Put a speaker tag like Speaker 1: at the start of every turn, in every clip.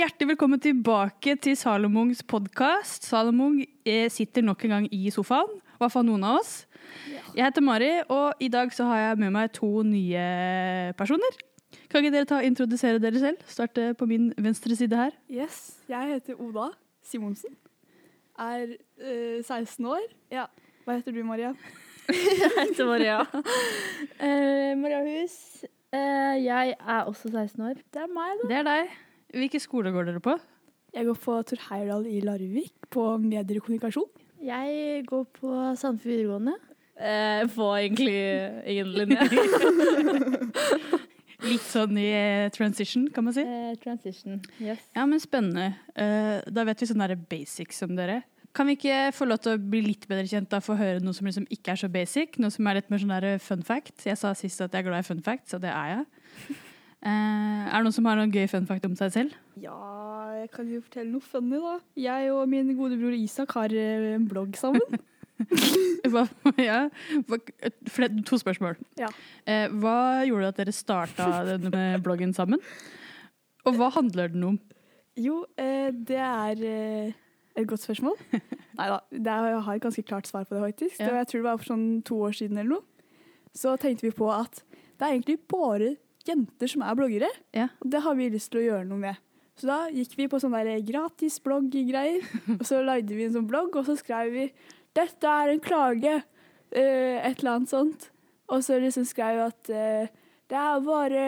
Speaker 1: hjertelig velkommen tilbake til Salomongs podkast. Salomon eh, sitter nok en gang i sofaen, i hvert fall noen av oss. Jeg heter Mari, og i dag så har jeg med meg to nye personer. Kan ikke dere ta og introdusere dere selv? Starte på min venstre side her.
Speaker 2: Yes, jeg heter Oda Simonsen. Er øh, 16 år. Ja. Hva heter du, Maria?
Speaker 3: Jeg heter Maria. uh, Maria Hus. Uh, jeg er også 16 år.
Speaker 2: Det er meg, da.
Speaker 1: Det er deg. Hvilken skoler går dere på?
Speaker 2: Jeg går på Tor Heyerdahl i Larvik, på medier og kommunikasjon.
Speaker 3: Jeg går på Sandefjord videregående. Eh, på egentlig ingen linje.
Speaker 1: Litt sånn i eh, transition, kan man si.
Speaker 3: Eh, transition. Yes.
Speaker 1: Ja, men spennende. Eh, da vet vi sånn der basics om dere. Kan vi ikke få lov til å bli litt bedre kjent da, få høre noe som liksom ikke er så basic? Noe som er litt mer sånn der fun fact? Jeg sa sist at jeg er glad i fun facts, og det er jeg. Eh, er det noen som har noen gøy fun fact om seg selv?
Speaker 2: Ja, jeg kan jo fortelle noe funny, da. Jeg og min gode bror Isak har eh, en blogg sammen.
Speaker 1: Hva, ja, to spørsmål.
Speaker 2: Ja.
Speaker 1: Eh, hva gjorde at dere starta denne bloggen sammen? Og hva handler den om?
Speaker 2: Jo, det er et godt spørsmål. Nei da, jeg har et ganske klart svar på det, faktisk.
Speaker 1: Ja.
Speaker 2: Det, jeg tror det var for sånn to år siden eller noe. Så tenkte vi på at det er egentlig bare jenter som er bloggere.
Speaker 1: Ja.
Speaker 2: Og det har vi lyst til å gjøre noe med. Så da gikk vi på sånn der gratis blogg-greier, og så lagde vi en sånn blogg, og så skrev vi 'Dette er en klage', eh, et eller annet sånt. Og så liksom skrev vi at eh, det er bare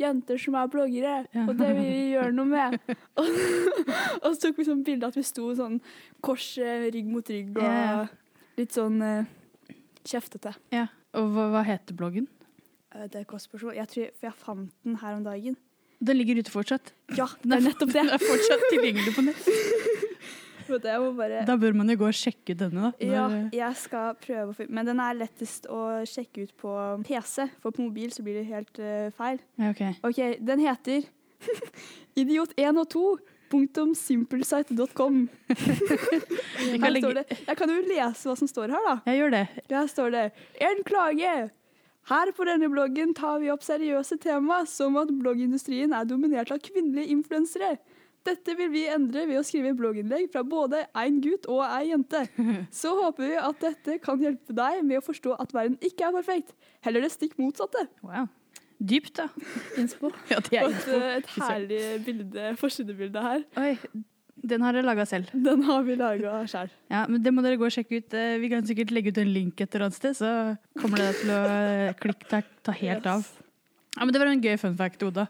Speaker 2: jenter som er bloggere,
Speaker 1: Ja.
Speaker 2: og det vil vi gjøre noe med. og, og så tok vi sånn bilde at vi sto sånn kors eh, rygg mot rygg, og litt sånn kjeftete.
Speaker 1: Ja. Og hva, hva heter bloggen?
Speaker 2: Eh, Det er spørsmål. Jeg tror, for jeg fant den her om dagen.
Speaker 1: Den ligger ute fortsatt.
Speaker 2: Ja, det er nettopp det.
Speaker 1: Den er fortsatt tilgjengelig på nett.
Speaker 2: Bare
Speaker 1: Da bør man jo gå og sjekke ut denne, da.
Speaker 2: Ja, jeg skal prøve å Men den er lettest å sjekke ut på PC, for på mobil så blir det helt uh, feil.
Speaker 1: ja ok.
Speaker 2: OK, den heter Idiot1 og 2. Punktum simplesite.com.
Speaker 1: Vi kan
Speaker 2: Her
Speaker 1: legge-
Speaker 2: står det. Jeg kan jo lese hva som står her, da.
Speaker 1: Jeg gjør det.
Speaker 2: Der står det En klage. Her på denne bloggen tar vi opp seriøse tema, som at bloggindustrien er dominert av kvinnelige influensere. Dette vil vi endre ved å skrive blogginnlegg fra både en gutt og ei jente. Så håper vi at dette kan hjelpe deg med å forstå at verden ikke er perfekt. Heller det stikk motsatte.
Speaker 1: Wow. Dypt, da.
Speaker 3: Innspo.
Speaker 1: Ja, det er
Speaker 2: Og et, et herlig bilde, forsidebilde her.
Speaker 1: Oi, den har dere laga selv.
Speaker 2: Den har vi laga sjøl.
Speaker 1: Ja, men Det må dere gå og sjekke ut. Eh, Vi kan sikkert legge ut en link et eller annet sted, så kommer det til å eh, klikke, ta, ta helt av. Ja, men Det var en gøy fun fact, Oda.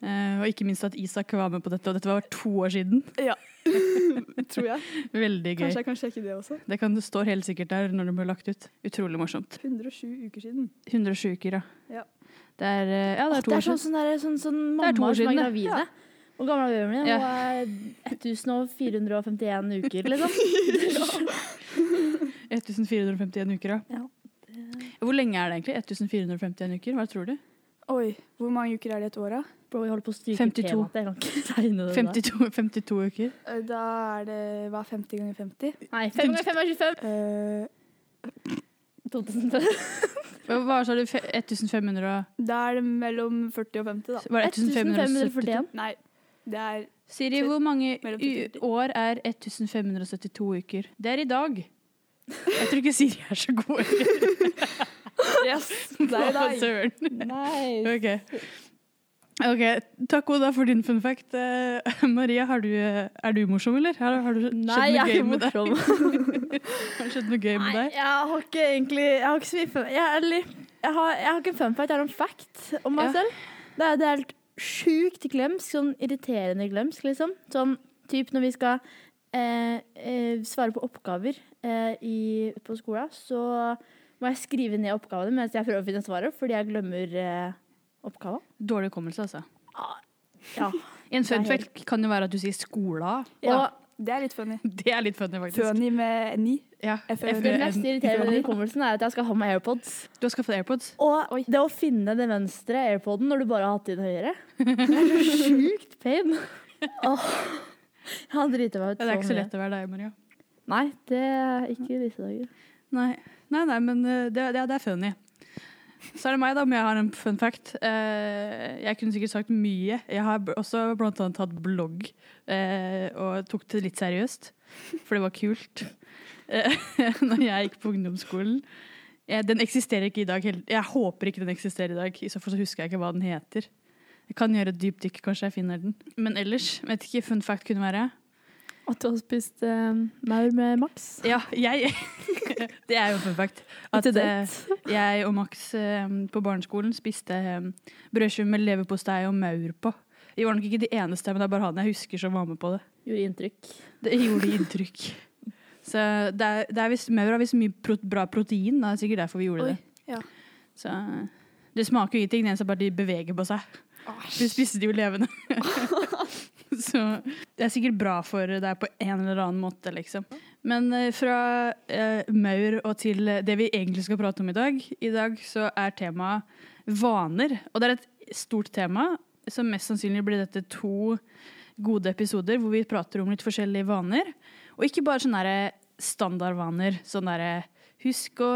Speaker 1: Eh, og ikke minst at Isak var med på dette, og dette var to år siden.
Speaker 2: Ja. Tror jeg.
Speaker 1: Veldig gøy.
Speaker 2: Kanskje jeg kan sjekke det også.
Speaker 1: Det kan det står helt sikkert der når det ble lagt ut. Utrolig morsomt.
Speaker 2: 107 uker siden.
Speaker 1: 107 uker, ja.
Speaker 2: Ja.
Speaker 1: Det er, ja, det er to
Speaker 3: Det er sånn,
Speaker 1: siden.
Speaker 3: sånn, sånn, sånn
Speaker 1: er år
Speaker 3: mammaer som er gravide. Hvor gammel er babyen min?
Speaker 1: Ja.
Speaker 3: Hun er 1451 uker, liksom.
Speaker 1: 1451 uker, ja.
Speaker 3: Ja.
Speaker 1: Hvor lenge er det egentlig? 1451 uker, hva tror du?
Speaker 2: Oi, hvor mange uker er det i et år, da?
Speaker 3: Bro, jeg holder på å stryke
Speaker 1: 52.
Speaker 3: temaet. Jeg kan ikke det.
Speaker 1: 52, 52 uker.
Speaker 2: Eh, Da er det hva, 50 ganger 50?
Speaker 3: Nei, 5 ganger 5 er 25.
Speaker 2: Uh,
Speaker 3: 2005.
Speaker 1: Hva sa du? 1500 og
Speaker 2: da er det mellom 40 og 50, da.
Speaker 1: Var det 1572?
Speaker 3: 1541.
Speaker 2: Nei, det er
Speaker 1: Siri, hvor mange år er 1572 uker? Det er i dag. Jeg tror ikke Siri er så god.
Speaker 2: Yes! Det er deg.
Speaker 1: søren.
Speaker 3: Nice.
Speaker 1: Ok. Ok, Takk Oda for din fun fact. Uh, Maria, har du, er du morsom, eller? Har, har du skjedd
Speaker 3: Nei,
Speaker 1: noe
Speaker 3: jeg er
Speaker 1: gøy
Speaker 3: ikke
Speaker 1: med deg?
Speaker 3: morsom.
Speaker 1: Har det skjedd noe gøy med
Speaker 3: Nei,
Speaker 1: deg?
Speaker 3: jeg har ikke egentlig Jeg har ikke så mye fun jeg, er jeg, har, jeg har ikke en fun fact, jeg har en fact om meg
Speaker 1: Ja.
Speaker 3: selv. Det er, det er helt sjukt glemsk, sånn irriterende glemsk, liksom. Sånn typ når vi skal eh, eh, svare på oppgaver eh, i, på skolen, så må jeg skrive ned oppgavene mens jeg prøver å finne svaret, fordi jeg glemmer eh, oppgaven.
Speaker 1: Dårlig hukommelse, altså.
Speaker 3: Ja.
Speaker 1: En fun fact kan jo være at du sier skola.
Speaker 3: Og
Speaker 2: Det er litt funny.
Speaker 1: Det er litt funny, faktisk.
Speaker 2: Funny med ni.
Speaker 1: Ja.
Speaker 2: F-
Speaker 1: F-
Speaker 3: det mest irriterende med hukommelsen er at jeg skal ha med AirPods.
Speaker 1: Du har skaffet AirPods?
Speaker 3: Og det å finne den venstre airpoden når du bare har hatt den høyre, det er så sjukt pain. Oh, jeg har driti meg ut
Speaker 1: så mye. det er ikke så
Speaker 3: mye.
Speaker 1: lett å være deg, Maria.
Speaker 3: Nei, det er ikke i disse dager.
Speaker 1: Nei, nei, nei men eh, det, det, det er funny. Så er det meg, da, om jeg har en fun fact. Eh, jeg kunne sikkert sagt mye. Jeg har også blant annet hatt blogg, eh, og tok det litt seriøst. For det var kult. Eh, når jeg gikk på ungdomsskolen. Den eksisterer ikke i dag. Jeg håper ikke den eksisterer i dag. I så fall så husker jeg ikke hva den heter. Jeg kan gjøre et dypdykk, kanskje jeg finner den. Men ellers, vet ikke, fun fact kunne være
Speaker 3: At du har spist uh, maur med Max.
Speaker 1: Ja, jeg Det er jo fun fact. At eh, jeg og Max eh, på barneskolen spiste eh, brødskive med leverpostei og maur på. Vi var nok ikke de eneste, men det er bare han jeg husker som var med på det.
Speaker 3: Gjorde inntrykk.
Speaker 1: Det gjorde inntrykk. Så det er, det er visst, maur har visst mye pro bra protein, det er sikkert derfor vi gjorde
Speaker 2: Oi,
Speaker 1: det.
Speaker 2: ja.
Speaker 1: Så det smaker jo ingenting, det eneste er bare de beveger på seg. Vi spiste de jo levende. Så det er sikkert bra for deg på en eller annen måte, liksom. Men eh, fra eh, maur og til det vi egentlig skal prate om i dag. I dag så er temaet vaner. Og det er et stort tema, så mest sannsynlig blir dette to gode episoder hvor vi prater om litt forskjellige vaner. Og ikke bare sånne der standardvaner. Sånn derre Husk å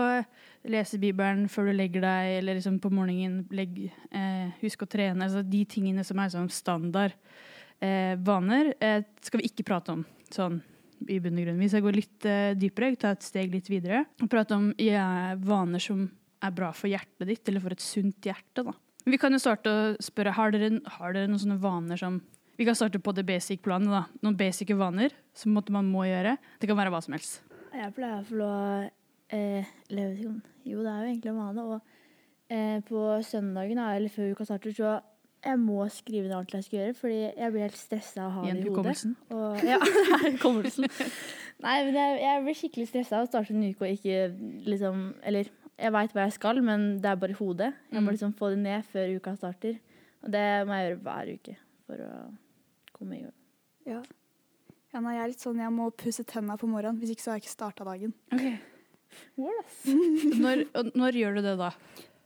Speaker 1: lese Bibelen før du legger deg, eller liksom på morgenen legg, eh, husk å trene. Altså de tingene som er sånn standard eh, vaner, eh, skal vi ikke prate om sånn i bunn og grunn. Vi skal gå litt eh, dypere, ta et steg litt videre. Og prate om ja, vaner som er bra for hjertet ditt, eller for et sunt hjerte. da. Vi kan jo starte å spørre, har dere, har dere noen sånne vaner som Vi kan starte på det basic-planet. da. Noen basic vaner som man må gjøre. Det kan være hva som helst.
Speaker 3: Jeg pleier lov å eh, leve Jo, det er jo egentlig en vane. Og eh, på søndagen, eller før uka starter, så jeg må skrive ned alt jeg skal gjøre, fordi jeg blir helt stressa av å ha det i hodet. Og, ja, hukommelsen. Nei, men jeg, jeg blir skikkelig stressa av å starte en uke og ikke liksom Eller jeg veit hva jeg skal, men det er bare i hodet. Jeg må
Speaker 1: Mm.
Speaker 3: liksom få det ned før uka starter. Og det må jeg gjøre hver uke for å komme i gang.
Speaker 2: Ja. ja nei, jeg er litt sånn, jeg må pusse tenna på morgenen, hvis ikke så har jeg ikke starta dagen.
Speaker 1: Når, når gjør du det da?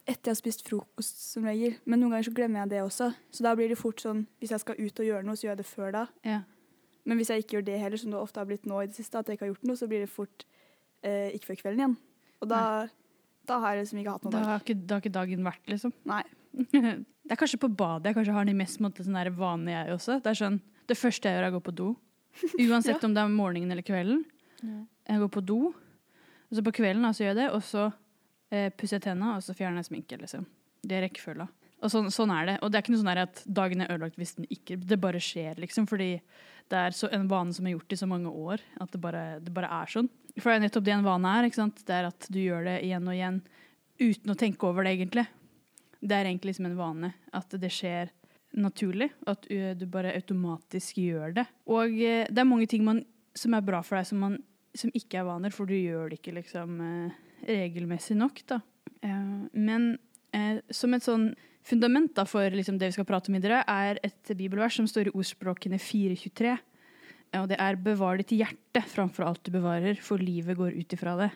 Speaker 2: Etter jeg har spist frokost som regel. Men noen ganger så glemmer jeg det også. Så da blir det fort sånn, hvis jeg skal ut og gjøre noe, så gjør jeg det før da.
Speaker 1: Ja.
Speaker 2: Men hvis jeg ikke gjør det heller, som det ofte har blitt nå i det siste, at jeg ikke har gjort noe, så blir det fort eh, ikke før kvelden igjen. Og da, da har jeg liksom ikke hatt noe
Speaker 1: Da
Speaker 2: dag.
Speaker 1: har ikke, da har ikke dagen vært, liksom.
Speaker 2: Nei.
Speaker 1: Det er kanskje på badet jeg kanskje har de mest måte, sånn der jeg også. Det er sånn, det første jeg gjør, er å gå på do. Uansett om det er morgenen eller kvelden. Jeg går på do, og så på kvelden så gjør jeg det, og så eh, pusser tenna, og så fjerner jeg sminke, liksom. Det er rekkefølga. Og sånn, sånn er det. Og det er ikke noe sånn at dagen er ødelagt hvis den ikke Det bare skjer, liksom. Fordi det er så, en vane som er gjort i så mange år, at det bare, det bare er sånn. For det er nettopp det en vane er. ikke sant? Det er at du gjør det igjen og igjen uten å tenke over det, egentlig. Det er egentlig liksom en vane. At det skjer naturlig. At du bare automatisk gjør det. Og eh, det er mange ting man, som er bra for deg, som, man, som ikke er vaner, for du gjør det ikke liksom eh, regelmessig nok. da. Eh, men eh, som et sånn fundament da, for liksom, det vi skal prate om videre, er et bibelvers som står i ordspråkene 423. Eh, Og det er 'bevar ditt hjerte framfor alt du bevarer, for livet går ut ifra det'.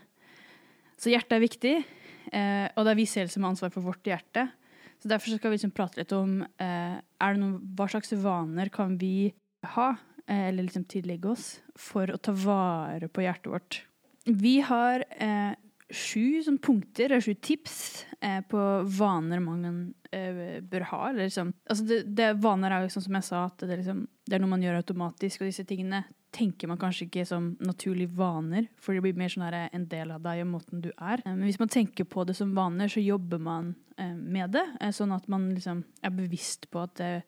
Speaker 1: Så hjertet er viktig, eh, og det er vi selv som har ansvar for vårt hjerte. Så Derfor skal vi liksom prate litt om noen, hva slags vaner kan vi ha, eller liksom tillegge oss, for å ta vare på hjertet vårt. Vi har sju sånn punkter, eller sju tips eh, på vaner man eh, bør ha. Eller liksom, altså det, det, vaner er jo sånn som jeg sa, at det, liksom, det er noe man gjør automatisk, og disse tingene tenker man kanskje ikke som naturlige vaner, for det blir mer sånn her en del av deg og måten du er. Eh, Men hvis man tenker på det som vaner, så jobber man eh, med det, eh, sånn at man liksom er bevisst på at, det,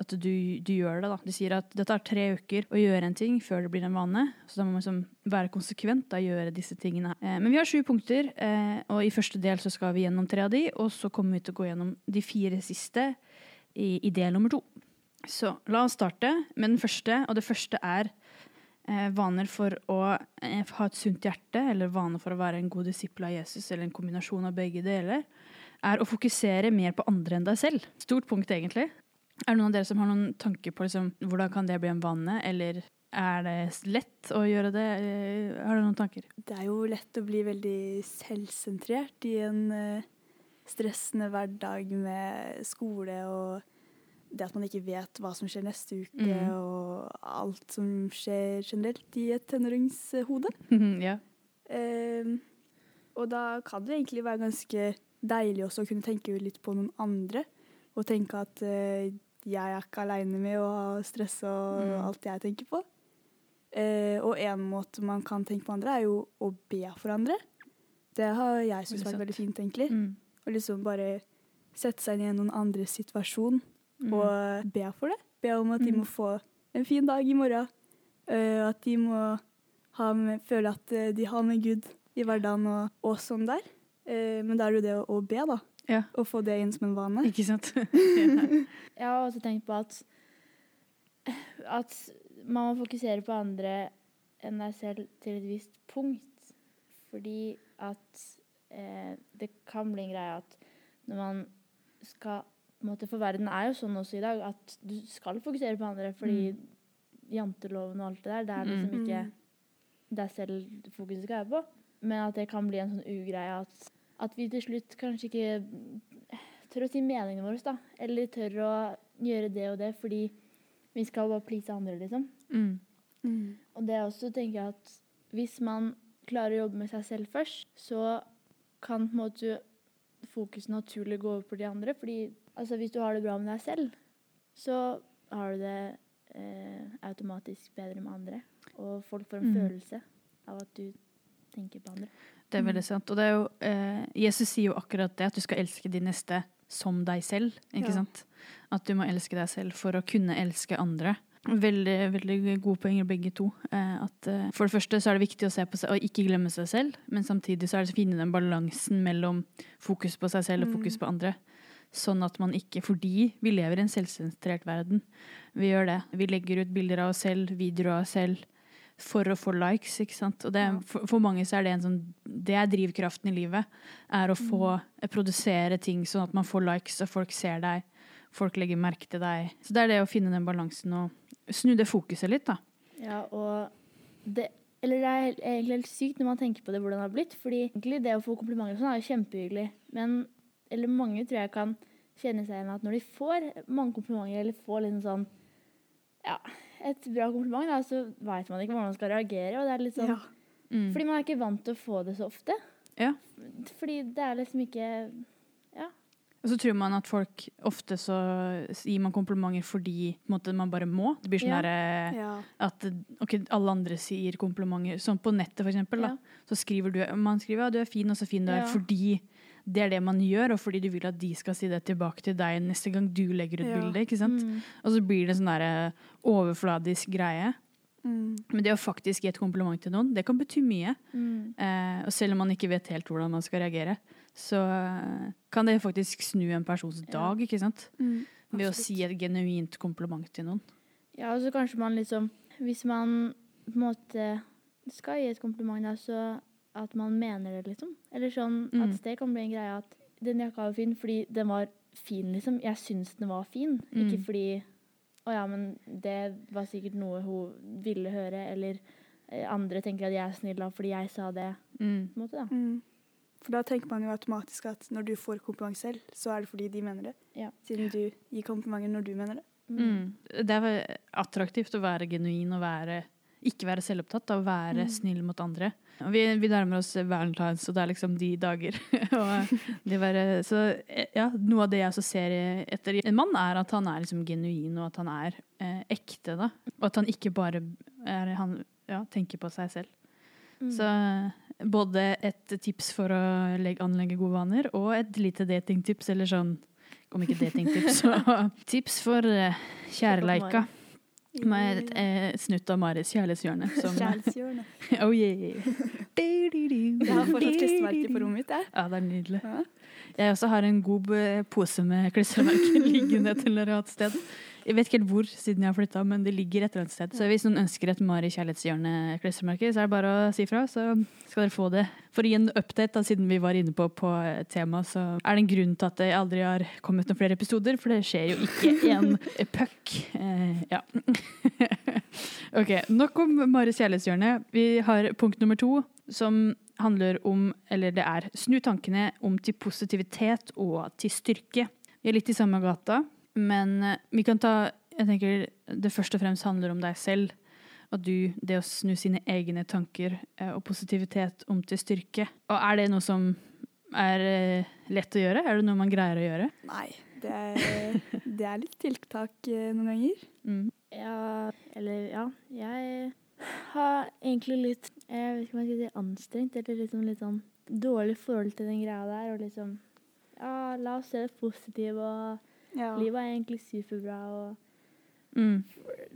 Speaker 1: at du, du gjør det. Da. De sier at det tar tre uker å gjøre en ting før det blir en vane, så da må man liksom være konsekvent da, gjøre disse tingene. Eh, Men vi har sju punkter, eh, og i første del så skal vi gjennom tre av de, og så kommer vi til å gå gjennom de fire siste i, i del nummer to. Så la oss starte med den første, og det første er eh, vaner for å eh, ha et sunt hjerte, eller vaner for å være en god disippel av Jesus, eller en kombinasjon av begge deler, er å fokusere mer på andre enn deg selv. Stort punkt, egentlig. Er det noen av dere som har noen tanker på liksom, hvordan kan det bli en vane, eller er det lett å gjøre det? Eh, Har dere noen tanker?
Speaker 2: Det er jo lett å bli veldig selvsentrert i en eh, stressende hverdag med skole og det at man ikke vet hva som skjer neste uke,
Speaker 1: mm.
Speaker 2: og alt som skjer generelt i et tenåringshode.
Speaker 1: ja.
Speaker 2: um, Og da kan det egentlig være ganske deilig også å kunne tenke litt på noen andre. Og tenke at eh, jeg er ikke aleine med å ha stress og
Speaker 1: Mm.
Speaker 2: alt jeg tenker på. Eh, og en måte man kan tenke på andre, er jo å be for andre. Det har jeg syntes vært veldig fint, egentlig.
Speaker 3: Mm.
Speaker 2: Å liksom bare sette seg inn i noen andres situasjon
Speaker 3: Mm.
Speaker 2: og be for det. Be om at de
Speaker 3: Mm.
Speaker 2: må få en fin dag i morgen. Uh, at de må ha med, føle at eh, de har med Gud i hverdagen og, og sånn der. Uh, men da er det jo det å, å be, da.
Speaker 1: Ja.
Speaker 2: Og få det inn som en vane.
Speaker 1: Ikke sant?
Speaker 3: Jeg har også tenkt på at at man må fokusere på andre enn deg selv til et visst punkt. Fordi at eh, det kan bli en greie at når man skal måte, For verden er jo sånn også i dag at du skal fokusere på andre fordi janteloven og alt det der, det er liksom
Speaker 2: Mm.
Speaker 3: ikke deg selv fokuset skal være på. Men at det kan bli en sånn ugreie at, at vi til slutt kanskje ikke tør å si meningene våre, da. Eller tør å gjøre det og det fordi vi skal bare please andre, liksom.
Speaker 1: Mm.
Speaker 2: Mm.
Speaker 3: Og det er også, tenker jeg, at hvis man klarer å jobbe med seg selv først, så kan på en måte fokus naturlig gå over på de andre. Fordi altså, hvis du har det bra med deg selv, så har du det eh, automatisk bedre med andre. Og folk får en
Speaker 1: Mm.
Speaker 3: følelse av at du tenker på andre.
Speaker 1: Det er veldig sant. Og det er jo, eh, Jesus sier jo akkurat det, at du skal elske de neste som deg selv. ikke
Speaker 2: Ja.
Speaker 1: sant? At du må elske deg selv for å kunne elske andre. Veldig veldig gode poenger begge to. Eh, at, eh, for det første så er det viktig å se på seg og ikke glemme seg selv, men samtidig så er det å finne den balansen mellom fokus på seg selv og
Speaker 2: Mm.
Speaker 1: fokus på andre. Sånn at man ikke Fordi vi lever i en selvsentrert verden. Vi gjør det. Vi legger ut bilder av oss selv, videoer av oss selv, for å få likes, ikke sant. Og det, for, for mange så er det en sånn Det er drivkraften i livet. Er å få eh, produsere ting sånn at man får likes, og folk ser deg. Folk legger merke til deg. Så det er det å finne den balansen og snu det fokuset litt, da.
Speaker 3: Ja, og det Eller det er egentlig helt sykt når man tenker på det, hvordan det har blitt. Fordi egentlig det å få komplimenter og sånn er jo kjempehyggelig. Men eller mange tror jeg kan kjenne seg igjen at når de får mange komplimenter, eller får liksom sånn Ja, et bra kompliment, da, så veit man ikke hvordan man skal reagere. Og det er litt sånn
Speaker 2: Ja.
Speaker 1: Mm.
Speaker 3: Fordi man er ikke vant til å få det så ofte.
Speaker 1: Ja.
Speaker 3: Fordi det er liksom ikke
Speaker 1: Og så tror man at folk ofte så gir man komplimenter fordi på en måte, man bare må. Det blir sånn
Speaker 3: Ja.
Speaker 1: derre
Speaker 2: ja.
Speaker 1: at ok, alle andre sier komplimenter. Sånn på nettet, for eksempel. Da.
Speaker 3: Ja.
Speaker 1: Så skriver du, man skriver ja, du er fin og så fin du er,
Speaker 3: Ja.
Speaker 1: fordi det er det man gjør, og fordi du vil at de skal si det tilbake til deg neste gang du legger ut
Speaker 2: Ja.
Speaker 1: bilde. ikke sant?
Speaker 3: Mm.
Speaker 1: Og så blir det sånn derre overfladisk greie.
Speaker 2: Mm.
Speaker 1: Men det å faktisk gi et kompliment til noen, det kan bety mye.
Speaker 3: Mm.
Speaker 1: Eh, og selv om man ikke vet helt hvordan man skal reagere, så eh, kan det faktisk snu en persons
Speaker 3: Ja.
Speaker 1: dag, ikke sant?
Speaker 2: Mm.
Speaker 1: Ved å si et genuint kompliment til noen.
Speaker 3: Ja, og så kanskje man liksom Hvis man på en måte skal gi et kompliment, da, så at man mener det, liksom. Eller sånn
Speaker 1: Mm.
Speaker 3: at det kan bli en greie at den jakka var fin fordi den var fin, liksom. Jeg syns den var fin,
Speaker 1: Mm.
Speaker 3: ikke fordi Å ja, men det var sikkert noe hun ville høre, eller eh, andre tenker at jeg er snill da fordi jeg sa det,
Speaker 1: Mm.
Speaker 3: på en måte, da.
Speaker 2: Mm. For da tenker man jo automatisk at når du får kompliment selv, så er det fordi de mener det.
Speaker 3: Ja.
Speaker 2: Siden du gir komplimenter når du mener det.
Speaker 1: Mm. Det er attraktivt å være genuin og være, ikke være selvopptatt, å være
Speaker 2: Mm.
Speaker 1: snill mot andre. Vi, vi nærmer oss valentines, og det er liksom de dager. og det være, så eh, ja, Noe av det jeg også ser etter en mann, er at han er liksom genuin, og at han er eh, ekte. da. Og at han ikke bare er, han, ja, tenker på seg selv.
Speaker 3: Mm.
Speaker 1: Så eh, både et tips for å legge, anlegge gode vaner, og et lite datingtips, eller sånn Om ikke datingtips, så tips for kjæreleika. kjærleika. Med et eh, snutt av Maris kjærlighetshjørne. Som,
Speaker 2: Kjærlighetshjørnet.
Speaker 1: oh yeah.
Speaker 2: Jeg har fortsatt klistremerker på rommet mitt, jeg.
Speaker 1: Ja, det er nydelig.
Speaker 2: Ja.
Speaker 1: Jeg også har en god eh, pose med klistremerker liggende et eller annet sted. Jeg vet ikke helt hvor, siden jeg har flytta, men det ligger et eller annet sted. Så hvis noen ønsker et Mari kjærlighetshjørne-klistremerke, så er det bare å si fra, så skal dere få det. For å gi en update, da, siden vi var inne på, på temaet, så er det en grunn til at det aldri har kommet noen flere episoder, for det skjer jo ikke en puck. Eh, ja. ok, nok om Maris kjærlighetshjørne. Vi har punkt nummer to, som handler om, eller det er, snu tankene om til positivitet og til styrke. Vi er litt i samme gata, men eh, vi kan ta jeg tenker Det først og fremst handler om deg selv. at du, det å snu sine egne tanker eh, og positivitet om til styrke. Og er det noe som er eh, lett å gjøre? Er det noe man greier å gjøre?
Speaker 2: Nei, det er, det er litt tiltak noen ganger.
Speaker 1: Mm.
Speaker 3: Ja, eller ja. Jeg har egentlig litt Jeg vet ikke om jeg skal si anstrengt, eller liksom litt sånn dårlig forhold til den greia der. Og liksom Ja, la oss se det positive, og
Speaker 2: Ja.
Speaker 3: livet er egentlig superbra, og
Speaker 1: Mm.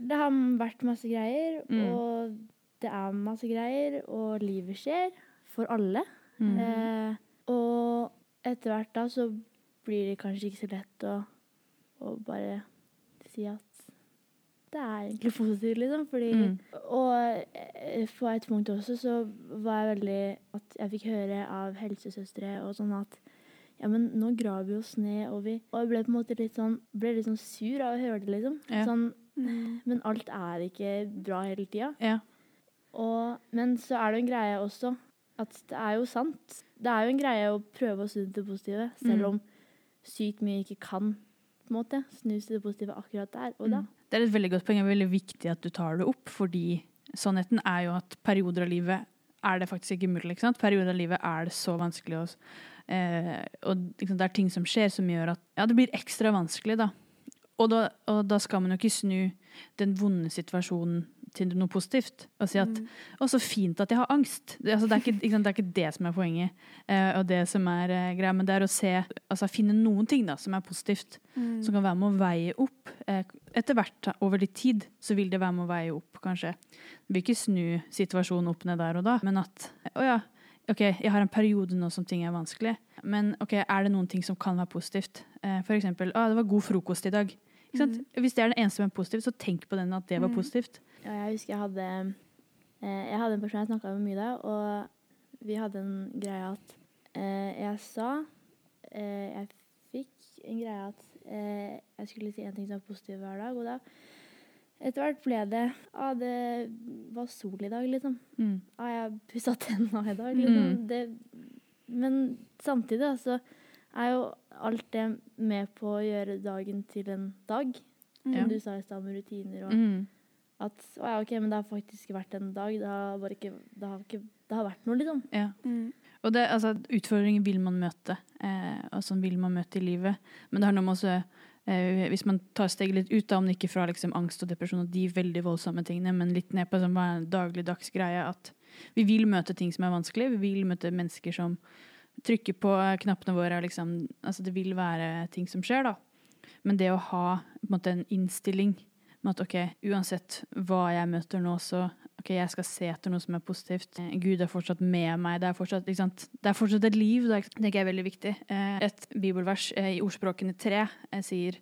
Speaker 3: Det har vært masse greier,
Speaker 1: Mm.
Speaker 3: og det er masse greier, og livet skjer for alle.
Speaker 1: Mm.
Speaker 3: Eh, og etter hvert da så blir det kanskje ikke så lett å, å bare si at det er egentlig positivt, liksom. Fordi,
Speaker 1: Mm.
Speaker 3: Og eh, på et punkt også så var jeg veldig At jeg fikk høre av helsesøstre og sånn at ja, men nå graver vi oss ned, og vi Og jeg ble på en måte litt sånn, ble litt sånn sur av å høre det, liksom.
Speaker 1: Ja.
Speaker 3: Sånn,
Speaker 2: Mm.
Speaker 3: men alt er ikke bra hele tida.
Speaker 1: Ja.
Speaker 3: Og, men så er det en greie også at det er jo sant. Det er jo en greie å prøve å snu til det positive, selv
Speaker 1: Mm.
Speaker 3: om sykt mye ikke kan på en måte, snus til det positive akkurat der og da.
Speaker 1: Mm. Det er et veldig godt poeng. Det er veldig viktig at du tar det opp, fordi sannheten er jo at perioder av livet er det faktisk ikke mulig. Ikke sant? Perioder av livet er det så vanskelig. å- eh, og liksom, det er ting som skjer som gjør at ja, det blir ekstra vanskelig. da. Og da, og da skal man jo ikke snu den vonde situasjonen til noe positivt. Og si at
Speaker 2: Mm.
Speaker 1: 'Å, så fint at jeg har angst'. Det, altså, det, er ikke, sant, det er ikke det som er poenget. Eh, og det som er eh, greia, men det er å se, altså finne noen ting da, som er positivt
Speaker 2: Mm.
Speaker 1: som kan være med å veie opp. Eh, Etter hvert, over litt tid, så vil det være med å veie opp, kanskje. Det vil ikke snu situasjonen opp ned der og da, men at å ja, ok, jeg har en periode nå som ting er vanskelig, men ok, er det noen ting som kan være positivt? Eh, For eksempel, å, det var god frokost i dag. Ikke sant? Hvis det er det eneste som er positivt, så tenk på den at det var
Speaker 2: Mm.
Speaker 1: positivt.
Speaker 3: Ja, jeg husker jeg hadde eh, Jeg hadde en person jeg snakka med mye da, og vi hadde en greie at eh, jeg sa Jeg fikk en greie at jeg skulle si en ting som var positiv hver dag, og da etter hvert ble det ah, det var sol i dag, liksom.
Speaker 1: Mm.
Speaker 3: Ah, jeg pussa tenna i dag, liksom.
Speaker 1: Mm.
Speaker 3: Det, men samtidig, altså, er jo alt det med på å gjøre dagen til en dag. Som
Speaker 1: Ja.
Speaker 3: du sa i stad, med rutiner og
Speaker 1: Mm.
Speaker 3: at å ja, ok, men det har faktisk vært en dag. Det har, bare ikke, det har, ikke, det har vært noe, liksom.
Speaker 1: Ja.
Speaker 2: Mm.
Speaker 1: Og det, altså, utfordringer vil man møte, eh, og sånn vil man møte i livet. Men det har noe med eh, hvis man tar steget litt ut, da, om ikke fra liksom, angst og depresjon og de veldig voldsomme tingene, men litt ned på sånn, er en dagligdags greie, at vi vil møte ting som er vanskelig. Vi vil møte mennesker som trykker på knappene våre. Liksom, altså, det vil være ting som skjer, da. Men det å ha en, måte, en innstilling med at ok, uansett hva jeg møter nå, så ok, jeg skal se etter noe som er positivt. Eh, Gud er fortsatt med meg. Det er fortsatt? Det er fortsatt et liv. Det er- tenker jeg er veldig viktig. Eh, Et bibelvers eh, i Ordspråkene 3 eh, sier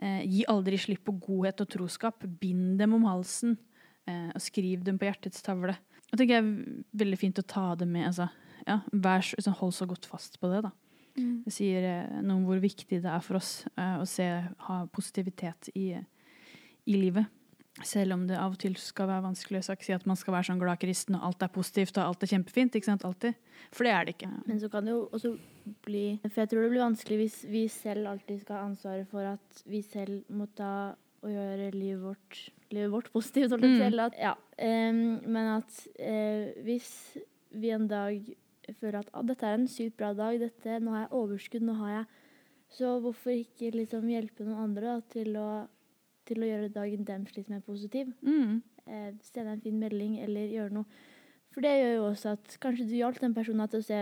Speaker 1: Gi aldri slipp på godhet og troskap. Bind dem om halsen, og skriv dem på hjertets tavle. Det tenker det er veldig fint å ta det med. Altså, ja, vær, sånn, hold så godt fast på det. da.
Speaker 2: Mm.
Speaker 1: Det sier noe om hvor viktig det er for oss å se, ha positivitet i, i livet. Selv om det av og til skal være vanskelig. å si at man skal være sånn glad kristen og alt er positivt og alt er kjempefint. ikke sant, alltid. For det er det ikke.
Speaker 3: Men så kan det jo også bli For jeg tror det blir vanskelig hvis vi selv alltid skal ha ansvaret for at vi selv må ta og gjøre livet vårt, livet vårt positivt.
Speaker 1: Mm.
Speaker 3: Selv, At, ja, um, men at uh, hvis vi en dag føler at ah, dette er en sykt bra dag, dette, nå har jeg overskudd, nå har jeg Så hvorfor ikke liksom hjelpe noen andre da, til å, til å gjøre dagen deres litt mer positiv?
Speaker 1: Mm.
Speaker 3: eh, sende en fin melding eller gjøre noe. For det gjør jo også at kanskje du hjalp den personen til å se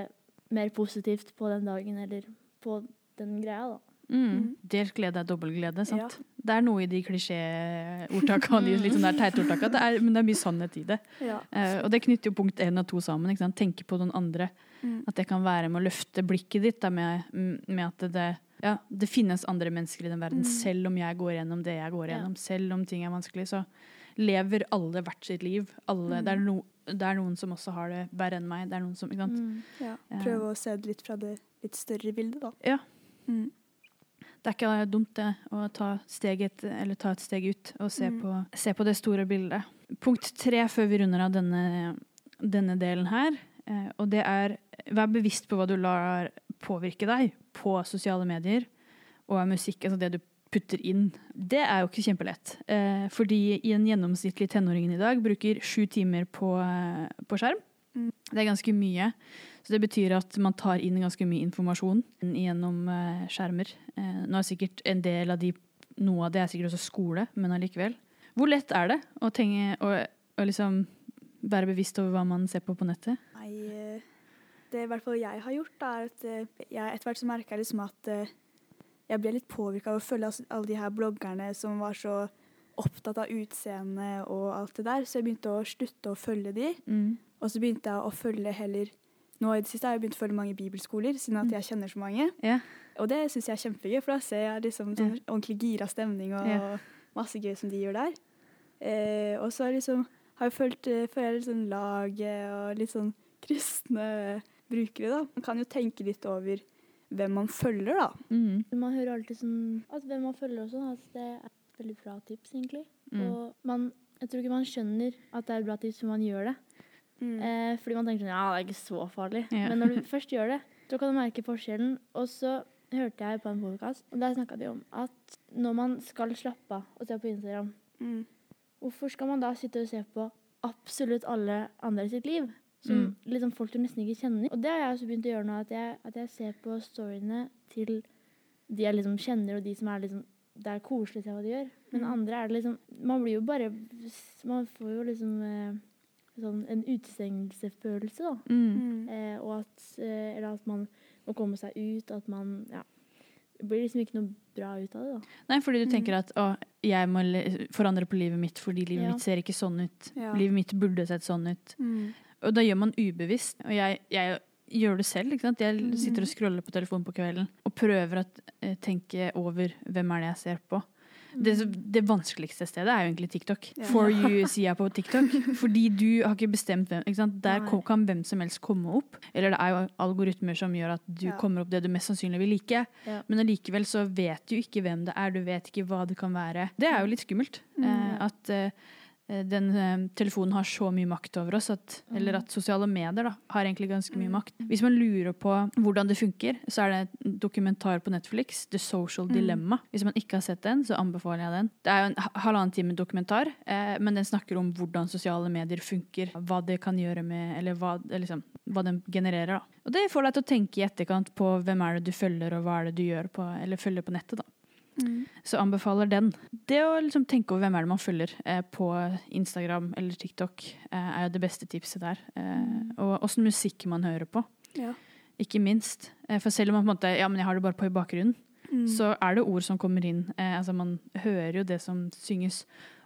Speaker 3: mer positivt på den dagen eller på den greia, da.
Speaker 1: Mm. Delt glede er dobbel glede, sant? Det er noe i de klisjéordtakene, de litt sånn teite ordtakene, men det er mye sannhet i det.
Speaker 2: Ja.
Speaker 1: Eh, og det knytter jo punkt én og to sammen. Ikke sant? Tenke på noen andre.
Speaker 2: Mm.
Speaker 1: At det kan være med å løfte blikket ditt da, med, med at det, ja, det finnes andre mennesker i den verden.
Speaker 2: Mm.
Speaker 1: Selv om jeg går gjennom det jeg går
Speaker 3: Ja.
Speaker 1: gjennom, selv om ting er vanskelig, så lever alle hvert sitt liv. Alle,
Speaker 2: Mm.
Speaker 1: det, er no, det er noen som også har det verre enn meg. Det er noen som, ikke sant?
Speaker 3: Mm.
Speaker 2: ja.
Speaker 1: Ja.
Speaker 2: Prøve å se det litt fra det litt større bildet, da.
Speaker 1: Ja.
Speaker 2: Mm.
Speaker 1: Det er ikke dumt det, å ta, steget, eller ta et steg ut og se,
Speaker 2: Mm.
Speaker 1: på, se på det store bildet. Punkt tre før vi runder av denne, denne delen her, eh, og det er vær bevisst på hva du lar påvirke deg på sosiale medier og av musikk, altså det du putter inn, det er jo ikke kjempelett. Eh, fordi en gjennomsnittlig tenåring i dag bruker sju timer på, eh, på skjerm. Det er ganske mye. Så det betyr at man tar inn ganske mye informasjon gjennom eh, skjermer. Eh, nå er sikkert en del av de Noe av det er sikkert også skole, men allikevel. Hvor lett er det å, tenke, å, å liksom være bevisst over hva man ser på på nettet?
Speaker 2: Nei, i hvert fall jeg har gjort, da, er at eh, jeg etter hvert så merka liksom at eh, jeg ble litt påvirka av å følge altså alle de her bloggerne som var så opptatt av utseende og alt det der, så jeg begynte å slutte å følge de. Og så begynte jeg å følge heller Nå i det siste har jeg begynt å følge mange bibelskoler, siden at
Speaker 1: Mm.
Speaker 2: jeg kjenner så mange.
Speaker 1: Yeah.
Speaker 2: Og det syns jeg er kjempegøy, for da ser jeg liksom sånn ordentlig gira stemning og
Speaker 1: yeah.
Speaker 2: masse gøy som de gjør der. Eh, og så liksom, har jeg følt eh, føler jeg litt sånn laget og litt sånn kristne brukere, da. Man kan jo tenke litt over hvem man følger, da.
Speaker 1: Mm.
Speaker 3: Man hører alltid sånn at hvem man følger og sånn, at det er et veldig bra tips, egentlig.
Speaker 1: Mm.
Speaker 3: Og man, jeg tror ikke man skjønner at det er et bra tips før man gjør det. Eh, fordi man tenker sånn, ja, det er ikke så farlig.
Speaker 1: Ja.
Speaker 3: Men når du først gjør det, så kan du merke forskjellen. Og så hørte jeg på en podcast, og der snakka de om at når man skal slappe av og se på Instagram,
Speaker 2: Mm.
Speaker 3: hvorfor skal man da sitte og se på absolutt alle andre sitt liv? Som
Speaker 1: Mm.
Speaker 3: liksom folk du nesten ikke kjenner. Og det har jeg også begynt å gjøre nå, at jeg, at jeg ser på storyene til de jeg liksom kjenner, og de som er liksom Det er koselig å se hva de gjør. Men
Speaker 2: Mm.
Speaker 3: andre er det liksom Man blir jo bare Man får jo liksom eh, sånn en utestengelsefølelse, da.
Speaker 1: Mm.
Speaker 2: Mm.
Speaker 3: Eh, og at eh, Eller at man må komme seg ut, at man Ja. Det blir liksom ikke noe bra ut av det, da.
Speaker 1: Nei, fordi du
Speaker 2: Mm.
Speaker 1: tenker at å, jeg må forandre på livet mitt fordi livet
Speaker 3: Ja.
Speaker 1: mitt ser ikke sånn ut.
Speaker 2: Ja.
Speaker 1: Livet mitt burde sett sånn ut.
Speaker 2: Mm.
Speaker 1: Og da gjør man ubevisst. Og jeg, jeg gjør det selv. ikke sant? Jeg
Speaker 2: Mhm.
Speaker 1: sitter og scroller på telefonen på kvelden og prøver å eh, tenke over hvem er det jeg ser på. Det, det vanskeligste stedet er jo egentlig TikTok. For you sier jeg på TikTok. Fordi du har ikke bestemt hvem. Ikke sant? Der kan hvem som helst komme opp. Eller det er jo algoritmer som gjør at du kommer opp det du mest sannsynlig vil like. Men allikevel så vet du ikke hvem det er, du vet ikke hva det kan være. Det er jo litt skummelt.
Speaker 2: Mm.
Speaker 1: Eh, at eh, den eh, telefonen har så mye makt over oss, at, eller
Speaker 3: Mm.
Speaker 1: at sosiale medier da, har egentlig ganske mye
Speaker 2: Mm.
Speaker 1: makt. Hvis man lurer på hvordan det funker, så er det en dokumentar på Netflix, The Social
Speaker 2: Mm.
Speaker 1: Dilemma. Hvis man ikke har sett den, så anbefaler jeg den. Det er jo en halvannen time dokumentar, eh, men den snakker om hvordan sosiale medier funker, hva det kan gjøre med, eller hva, eh, liksom, hva den genererer. Da. Og det får deg til å tenke i etterkant på hvem er det du følger, og hva er det du gjør på, eller følger på nettet. da.
Speaker 2: Mm.
Speaker 1: Så anbefaler den. Det å liksom tenke over hvem er det man følger eh, på Instagram eller TikTok, eh, er jo det beste tipset der. Eh, og åssen musikk man hører på,
Speaker 2: Ja.
Speaker 1: ikke minst. Eh, for selv om man på en måte, ja, men jeg har det bare på i bakgrunnen,
Speaker 2: Mm.
Speaker 1: så er det ord som kommer inn. Eh, altså Man hører jo det som synges.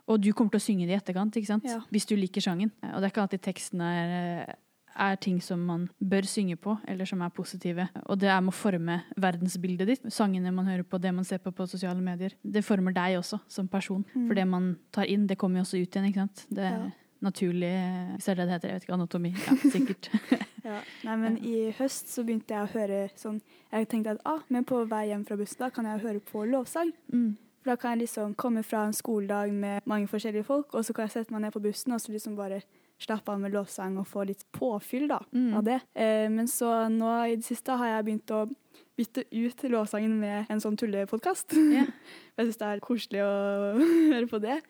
Speaker 1: Og du kommer til å synge det i etterkant, ikke sant?
Speaker 2: Ja.
Speaker 1: hvis du liker sangen. Eh, Og det er ikke alltid teksten er, er ting som man bør synge på, eller som er positive. Og det er med å forme verdensbildet ditt. Sangene man hører på, det man ser på på sosiale medier. Det former deg også, som person.
Speaker 2: Mm.
Speaker 1: For det man tar inn, det kommer jo også ut igjen, ikke sant? Det er
Speaker 2: Ja.
Speaker 1: naturlig Hvis det er det det heter, jeg vet ikke, anatomi. Ja, sikkert.
Speaker 2: Ja. Nei, men i høst så begynte jeg å høre sånn Jeg tenkte at ah, men på vei hjem fra bussen da kan jeg høre på lovsang.
Speaker 1: Mm.
Speaker 2: For da kan jeg liksom komme fra en skoledag med mange forskjellige folk, og så kan jeg sette meg ned på bussen og så liksom bare slappe av med lovsang og få litt påfyll da,
Speaker 1: Mm.
Speaker 2: av det. Eh, men så nå i det siste har jeg begynt å bytte ut lovsangen med en sånn tullepodkast.
Speaker 1: Yeah.
Speaker 2: jeg syns det er koselig å høre på det.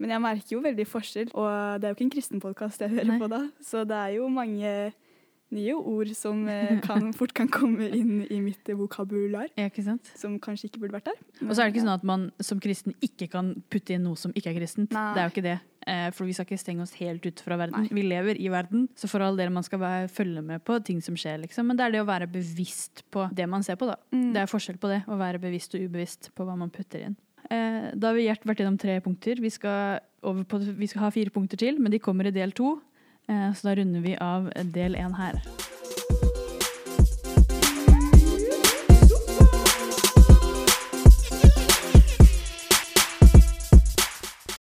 Speaker 2: Men jeg merker jo veldig forskjell, og det er jo ikke en kristen podkast jeg hører
Speaker 1: Nei.
Speaker 2: på da. Så det er jo mange nye ord som eh, kan, fort kan komme inn i mitt vokabular,
Speaker 1: Ja,
Speaker 2: som kanskje ikke burde vært der.
Speaker 1: Og så er det ikke sånn at man som kristen ikke kan putte inn noe som ikke er kristent.
Speaker 2: Nei.
Speaker 1: Det er jo ikke det. Eh, For vi skal ikke stenge oss helt ute fra verden.
Speaker 2: Nei.
Speaker 1: Vi lever i verden, så for all del man skal være, følge med på ting som skjer, liksom. Men det er det å være bevisst på det man ser på, da.
Speaker 2: Mm.
Speaker 1: Det er forskjell på det, å være bevisst og ubevisst på hva man putter inn. Eh, Da har vi Gjert vært gjennom tre punkter. Vi skal, på, vi skal ha fire punkter til, men de kommer i del to. Eh, Så da runder vi av del én her.